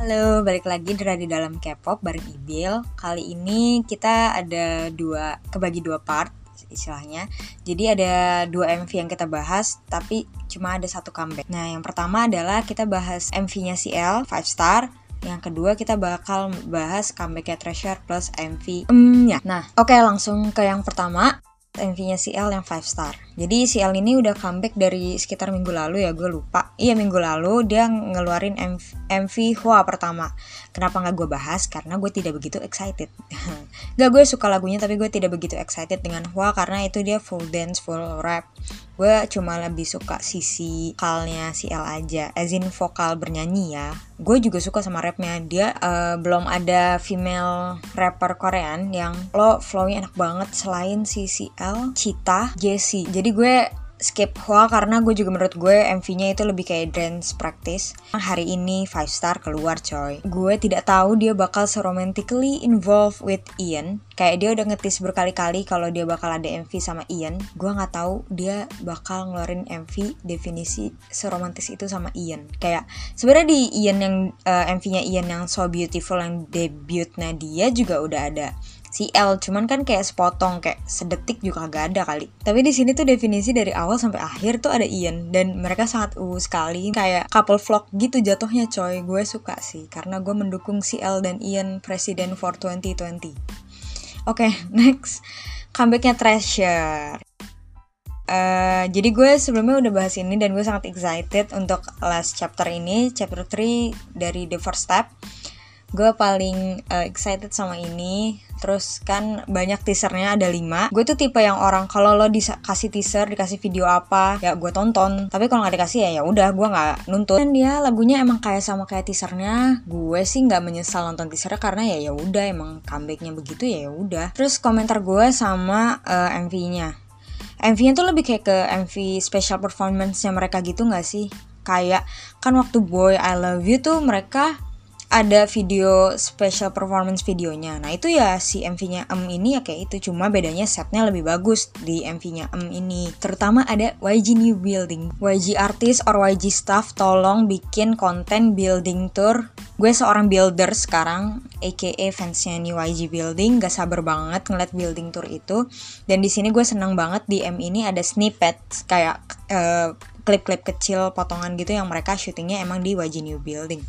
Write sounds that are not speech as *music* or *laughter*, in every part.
Halo, balik lagi dari dalam K-pop bareng Ibil. Kali ini kita ada dua kebagi dua part istilahnya. Jadi ada dua MV yang kita bahas, tapi cuma ada satu comeback. Nah, yang pertama adalah kita bahas MV-nya CL 5 star. Yang kedua kita bakal bahas comebacknya Treasure plus MV mm, Nah, oke okay, langsung ke yang pertama. MV-nya CL yang 5 star. Jadi CL ini udah comeback dari sekitar minggu lalu ya, gue lupa. Iya minggu lalu dia ngeluarin MV, MV Hua pertama. Kenapa nggak gue bahas? Karena gue tidak begitu excited. *laughs* gak gue suka lagunya tapi gue tidak begitu excited dengan Hua karena itu dia full dance, full rap. Gue cuma lebih suka sisi vokalnya CL aja, as in vokal bernyanyi ya. Gue juga suka sama rapnya. Dia uh, belum ada female rapper Korean yang lo flownya enak banget selain si CL, Cita, Jessie. Jadi gue skip Hua karena gue juga menurut gue MV-nya itu lebih kayak dance practice. Hari ini 5 star keluar coy. Gue tidak tahu dia bakal seromantically involved with Ian. Kayak dia udah ngetis berkali-kali kalau dia bakal ada MV sama Ian. Gue nggak tahu dia bakal ngeluarin MV definisi seromantis itu sama Ian. Kayak sebenarnya di Ian yang uh, eh, MV-nya Ian yang So Beautiful yang debutnya dia juga udah ada si L. Cuman kan kayak sepotong kayak sedetik juga gak ada kali. Tapi di sini tuh definisi dari awal sampai akhir tuh ada Ian. Dan mereka sangat uh sekali kayak couple vlog gitu jatuhnya coy. Gue suka sih karena gue mendukung si L dan Ian presiden for 2020 oke okay, *laughs* next. Comebacknya Treasure Uh, jadi gue sebelumnya udah bahas ini dan gue sangat excited untuk last chapter ini, chapter 3 dari The First Step. Gue paling uh, excited sama ini terus kan banyak teasernya ada 5 gue tuh tipe yang orang kalau lo dikasih teaser dikasih video apa ya gue tonton. Tapi kalau nggak dikasih ya ya udah gue nggak nuntut. Dan dia lagunya emang kayak sama kayak teasernya. Gue sih nggak menyesal nonton teasernya karena ya ya udah emang comebacknya begitu ya ya udah. Terus komentar gue sama uh, eh, MV-nya MV-nya tuh lebih kayak ke MV special performance-nya mereka gitu nggak sih? Kayak kan waktu Boy I Love You tuh mereka ada video special performance videonya. Nah itu ya si MV-nya Em ini ya kayak itu, cuma bedanya setnya lebih bagus di MV-nya Em ini. Terutama ada YG New Building. YG artist or YG staff tolong bikin konten building tour. Gue seorang builder sekarang, aka fansnya New YG Building, gak sabar banget ngeliat building tour itu. Dan di sini gue senang banget di M ini ada snippet kayak uh, klip-klip kecil potongan gitu yang mereka syutingnya emang di YG New Building.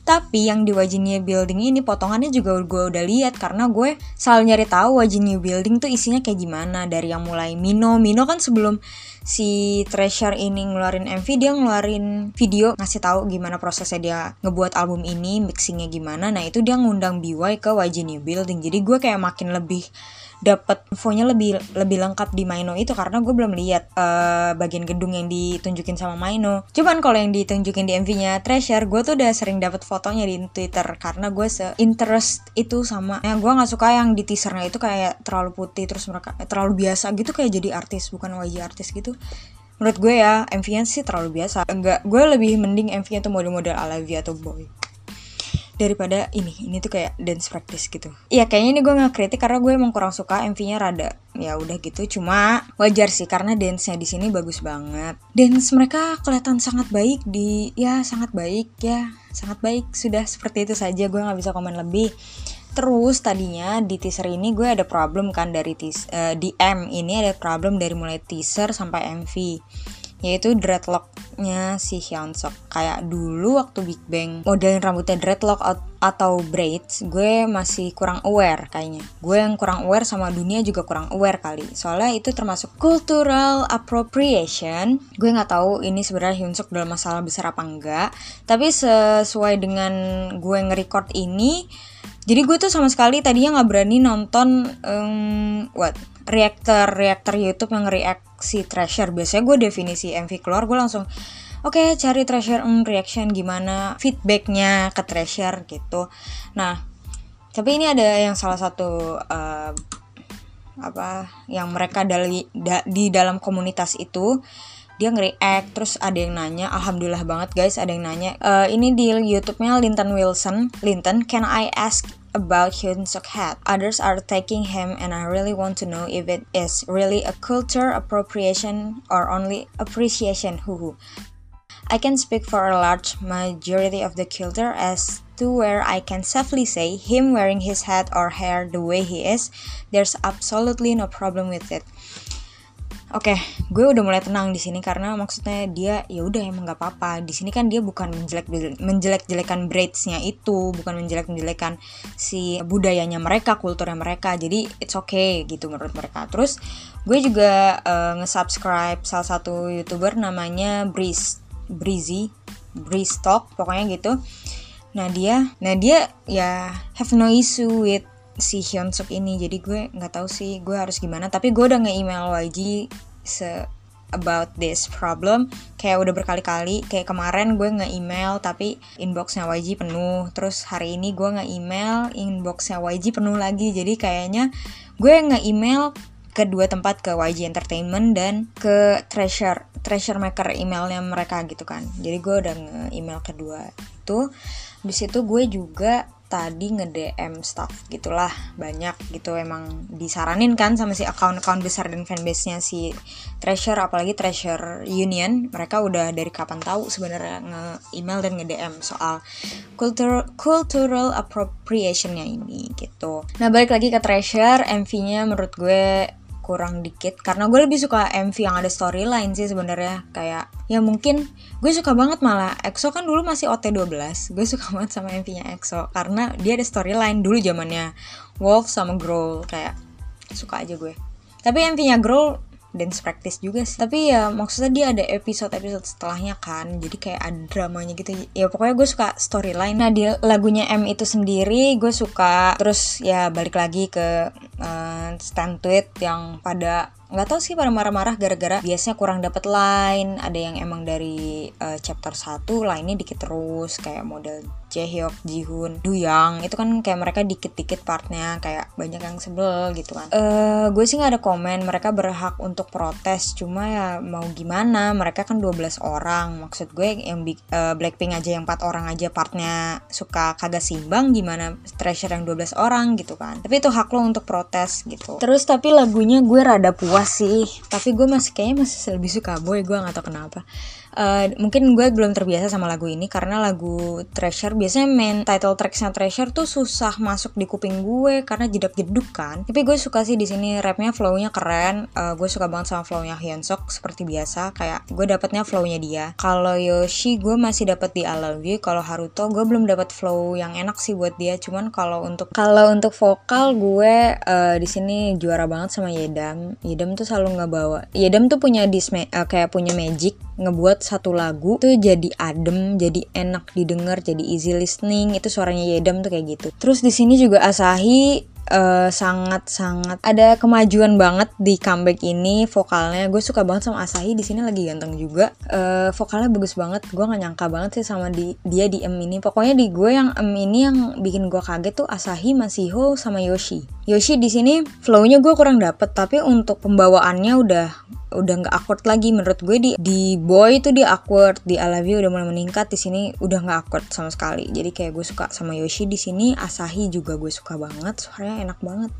Tapi yang di Wajinia Building ini potongannya juga gue udah lihat karena gue selalu nyari tahu Wajinia Building tuh isinya kayak gimana dari yang mulai Mino. Mino kan sebelum si Treasure ini ngeluarin MV dia ngeluarin video ngasih tahu gimana prosesnya dia ngebuat album ini, mixingnya gimana. Nah, itu dia ngundang BY ke Wajinia Building. Jadi gue kayak makin lebih dapat infonya lebih lebih lengkap di Maino itu karena gue belum lihat uh, bagian gedung yang ditunjukin sama Maino. Cuman kalau yang ditunjukin di MV-nya Treasure, gue tuh udah sering dapat fotonya di Twitter karena gue se interest itu sama. Ya gue nggak suka yang di teasernya itu kayak terlalu putih terus mereka terlalu biasa gitu kayak jadi artis bukan wajah artis gitu menurut gue ya MV-nya sih terlalu biasa enggak gue lebih mending MV-nya tuh model-model ala atau boy daripada ini ini tuh kayak dance practice gitu. Iya kayaknya ini gue nggak kritik karena gue emang kurang suka MV-nya rada ya udah gitu. Cuma wajar sih karena dance-nya di sini bagus banget. Dance mereka kelihatan sangat baik di ya sangat baik ya sangat baik. Sudah seperti itu saja gue nggak bisa komen lebih. Terus tadinya di teaser ini gue ada problem kan dari uh, di M ini ada problem dari mulai teaser sampai MV yaitu dreadlocknya si Hyun Sok kayak dulu waktu Big Bang modelin rambutnya dreadlock atau braids gue masih kurang aware kayaknya. Gue yang kurang aware sama dunia juga kurang aware kali. Soalnya itu termasuk cultural appropriation. Gue nggak tahu ini sebenarnya Hyun Sok dalam masalah besar apa enggak. Tapi sesuai dengan gue nge-record ini jadi gue tuh sama sekali tadinya nggak berani nonton um, what reaktor reaktor YouTube yang react si Treasure biasanya gue definisi MV keluar gue langsung oke okay, cari Treasure um, reaction gimana feedbacknya ke Treasure gitu. Nah tapi ini ada yang salah satu uh, apa yang mereka dari da, di dalam komunitas itu dia nge-react terus ada yang nanya alhamdulillah banget guys ada yang nanya uh, ini di YouTube-nya Linton Wilson Linton can I ask about Hyun Suk Hat. Others are taking him, and I really want to know if it is really a culture appropriation or only appreciation. Hoo I can speak for a large majority of the culture as to where I can safely say him wearing his hat or hair the way he is, there's absolutely no problem with it. Oke, okay, gue udah mulai tenang di sini karena maksudnya dia ya udah emang nggak apa-apa. Di sini kan dia bukan menjelek menjelek-jelekan braidsnya itu, bukan menjelek-menjelekan si budayanya mereka, kulturnya mereka. Jadi it's okay gitu menurut mereka. Terus gue juga uh, nge-subscribe salah satu youtuber namanya Breeze, Breezy, Breeze Talk pokoknya gitu. Nah dia, nah dia ya have no issue with si Hyun Suk ini. Jadi gue nggak tahu sih gue harus gimana. Tapi gue udah nge-email YG se about this problem. Kayak udah berkali-kali. Kayak kemarin gue nge-email tapi inboxnya YG penuh. Terus hari ini gue nge-email inboxnya YG penuh lagi. Jadi kayaknya gue nge-email ke dua tempat ke YG Entertainment dan ke Treasure Treasure Maker emailnya mereka gitu kan. Jadi gue udah nge-email kedua itu. Di situ gue juga tadi nge-DM staff gitulah banyak gitu emang disaranin kan sama si account-account besar dan fanbase-nya si Treasure apalagi Treasure Union mereka udah dari kapan tahu sebenarnya nge-email dan nge-DM soal cultural cultural appropriation-nya ini gitu. Nah, balik lagi ke Treasure, MV-nya menurut gue kurang dikit. Karena gue lebih suka MV yang ada storyline sih sebenarnya. Kayak ya mungkin gue suka banget malah EXO kan dulu masih OT12 gue suka *laughs* banget sama MV-nya EXO. Karena dia ada storyline dulu zamannya Wolf sama Growl kayak suka aja gue. Tapi MV-nya Growl dance practice juga sih. Tapi ya maksudnya dia ada episode-episode setelahnya kan jadi kayak ada dramanya gitu. Ya pokoknya gue suka storyline. Nah di lagunya M itu sendiri gue suka. Terus ya balik lagi ke uh, stand tweet yang pada nggak tahu sih pada marah-marah gara-gara biasanya kurang dapet line ada yang emang dari uh, chapter 1 lainnya dikit terus kayak model Jaehyuk, Jihoon, Duyang itu kan kayak mereka dikit-dikit partnya kayak banyak yang sebel gitu kan. Uh, gue sih nggak ada komen, mereka berhak untuk protes, cuma ya mau gimana, mereka kan 12 orang. Maksud gue yang uh, Blackpink aja yang 4 orang aja partnya suka kagak simbang gimana Treasure yang 12 orang gitu kan. Tapi itu hak lo untuk protes gitu. Terus tapi lagunya gue rada puas sih, tapi gue masih kayaknya masih lebih suka boy, gue nggak tau kenapa uh, mungkin gue belum terbiasa sama lagu ini karena lagu Treasure biasanya main title tracksnya Treasure tuh susah masuk di kuping gue karena jedak jeduk kan. Tapi gue suka sih di sini rapnya flownya keren. Uh, gue suka banget sama flownya Hyunsuk seperti biasa. Kayak gue dapetnya flownya dia. Kalau Yoshi gue masih dapet di I Love You. Kalau Haruto gue belum dapet flow yang enak sih buat dia. Cuman kalau untuk kalau untuk vokal gue uh, di sini juara banget sama Yedam. Yedam tuh selalu nggak bawa Yedam tuh punya disme uh, kayak punya magic ngebuat satu lagu tuh jadi adem, jadi enak didengar, jadi easy listening. Itu suaranya Yedam tuh kayak gitu. Terus di sini juga Asahi sangat-sangat uh, ada kemajuan banget di comeback ini. Vokalnya gue suka banget sama Asahi. Di sini lagi ganteng juga. Uh, vokalnya bagus banget. Gue nggak nyangka banget sih sama di dia di M ini. Pokoknya di gue yang M ini yang bikin gue kaget tuh Asahi Masiho sama Yoshi. Yoshi di sini flownya gue kurang dapet. Tapi untuk pembawaannya udah udah nggak awkward lagi. Menurut gue di di boy itu dia awkward di I Love You udah mulai meningkat di sini udah nggak awkward sama sekali. Jadi kayak gue suka sama Yoshi di sini Asahi juga gue suka banget suaranya enak banget.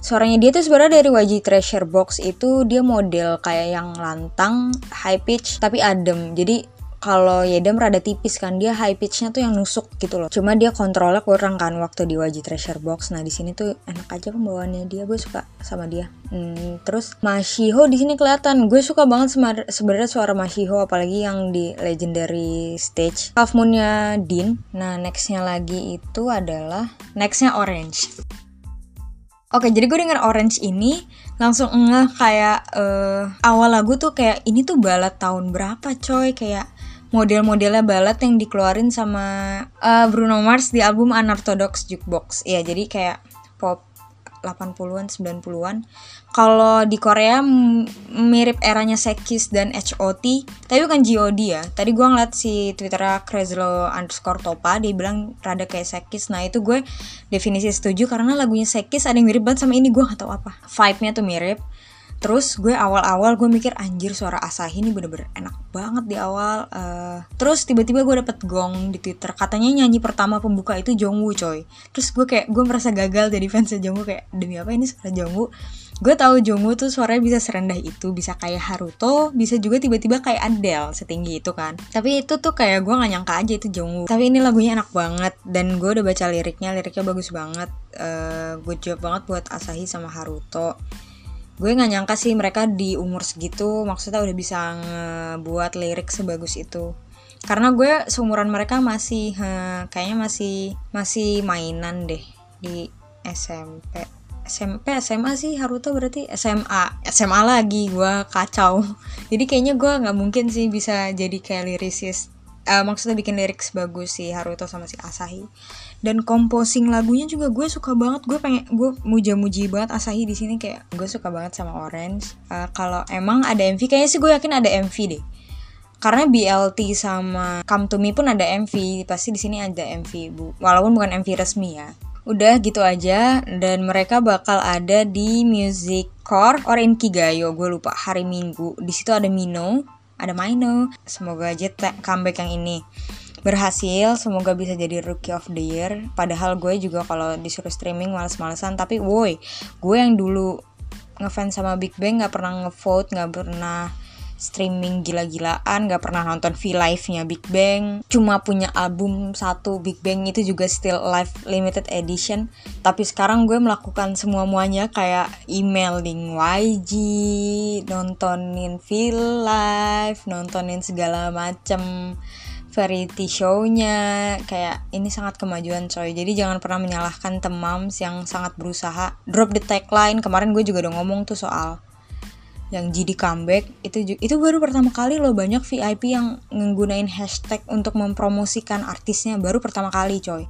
Suaranya dia tuh sebenarnya dari YG Treasure Box itu dia model kayak yang lantang high pitch tapi adem. Jadi kalau Yedam rada tipis kan dia high pitchnya tuh yang nusuk gitu loh. Cuma dia kontrolnya kurang kan waktu di wajib treasure box. Nah di sini tuh enak aja pembawaannya dia gue suka sama dia. Hmm, terus Mashiho di sini kelihatan. Gue suka banget sebenarnya suara Mashiho apalagi yang di legendary stage. Half moonnya Dean nah nextnya lagi itu adalah nextnya Orange. Oke, jadi gue denger Orange ini langsung ngeh kayak uh, awal lagu tuh kayak ini tuh balad tahun berapa coy? Kayak model-modelnya balad yang dikeluarin sama uh, Bruno Mars di album Unorthodox Jukebox. Iya, jadi kayak pop 80-an, 90-an. Kalau di Korea mirip eranya Sekis dan HOT, tapi bukan GOD ya. Tadi gue ngeliat si Twitternya Krezlo underscore Topa, dia bilang rada kayak Sekis. Nah itu gue definisi setuju karena lagunya Sekis ada yang mirip banget sama ini, gue gak tau apa. Vibe-nya tuh mirip. Terus gue awal-awal gue mikir anjir suara Asahi ini bener-bener enak banget di awal. Uh, terus tiba-tiba gue dapet gong di Twitter. Katanya nyanyi pertama pembuka itu Jongwoo coy. Terus gue kayak gue merasa gagal jadi fans Jongwoo kayak demi apa ini suara Jongwoo. gue tahu Jongwoo tuh suaranya bisa serendah itu bisa kayak Haruto bisa juga tiba-tiba kayak Adele setinggi itu kan tapi itu tuh kayak gue gak nyangka aja itu Jongwoo tapi ini lagunya enak banget dan gue udah baca liriknya liriknya bagus banget uh, good job banget buat Asahi sama Haruto gue nggak nyangka sih mereka di umur segitu maksudnya udah bisa ngebuat lirik sebagus itu. Karena gue seumuran mereka masih huh, kayaknya masih masih mainan deh di SMP SMP SMA sih Haruto berarti? SMA SMA lagi gue kacau. *laughs* Jadi kayaknya gue nggak mungkin sih bisa jadi kayak lirisis uh, maksudnya bikin lirik sebagus si Haruto sama si Asahi. Dan composing lagunya juga gue suka banget. Gue pengen gue muja-muji banget Asahi di sini. Kayak gue suka banget sama Orange. Uh, kalau emang ada MV kayaknya sih gue yakin ada MV deh. Karena BLT sama Come to Me pun ada MV pasti di sini ada MV bu. Walaupun bukan MV resmi ya. Udah gitu aja. Dan mereka bakal ada di Music Core or in Kigayo gue lupa. Hari Minggu. Di situ ada Mino ada Mino semoga aja comeback yang ini berhasil. Semoga bisa jadi rookie of the year. Padahal gue juga kalau disuruh streaming males-malesan. Tapi woi gue yang dulu ngefans sama Big Bang nggak pernah ngevote nggak pernah streaming gila-gilaan gak pernah nonton V live-nya Big Bang. Cuma punya album satu Big Bang itu juga still live limited edition. Tapi sekarang gue melakukan semua muanya kayak emailing YG nontonin V live nontonin segala macem variety show-nya. Kayak ini sangat kemajuan coy. Jadi jangan pernah menyalahkan temams yang sangat berusaha. Drop the tagline kemarin gue juga udah ngomong tuh soal yang jadi comeback itu itu baru pertama kali loh banyak VIP yang menggunain hashtag untuk mempromosikan artisnya baru pertama kali coy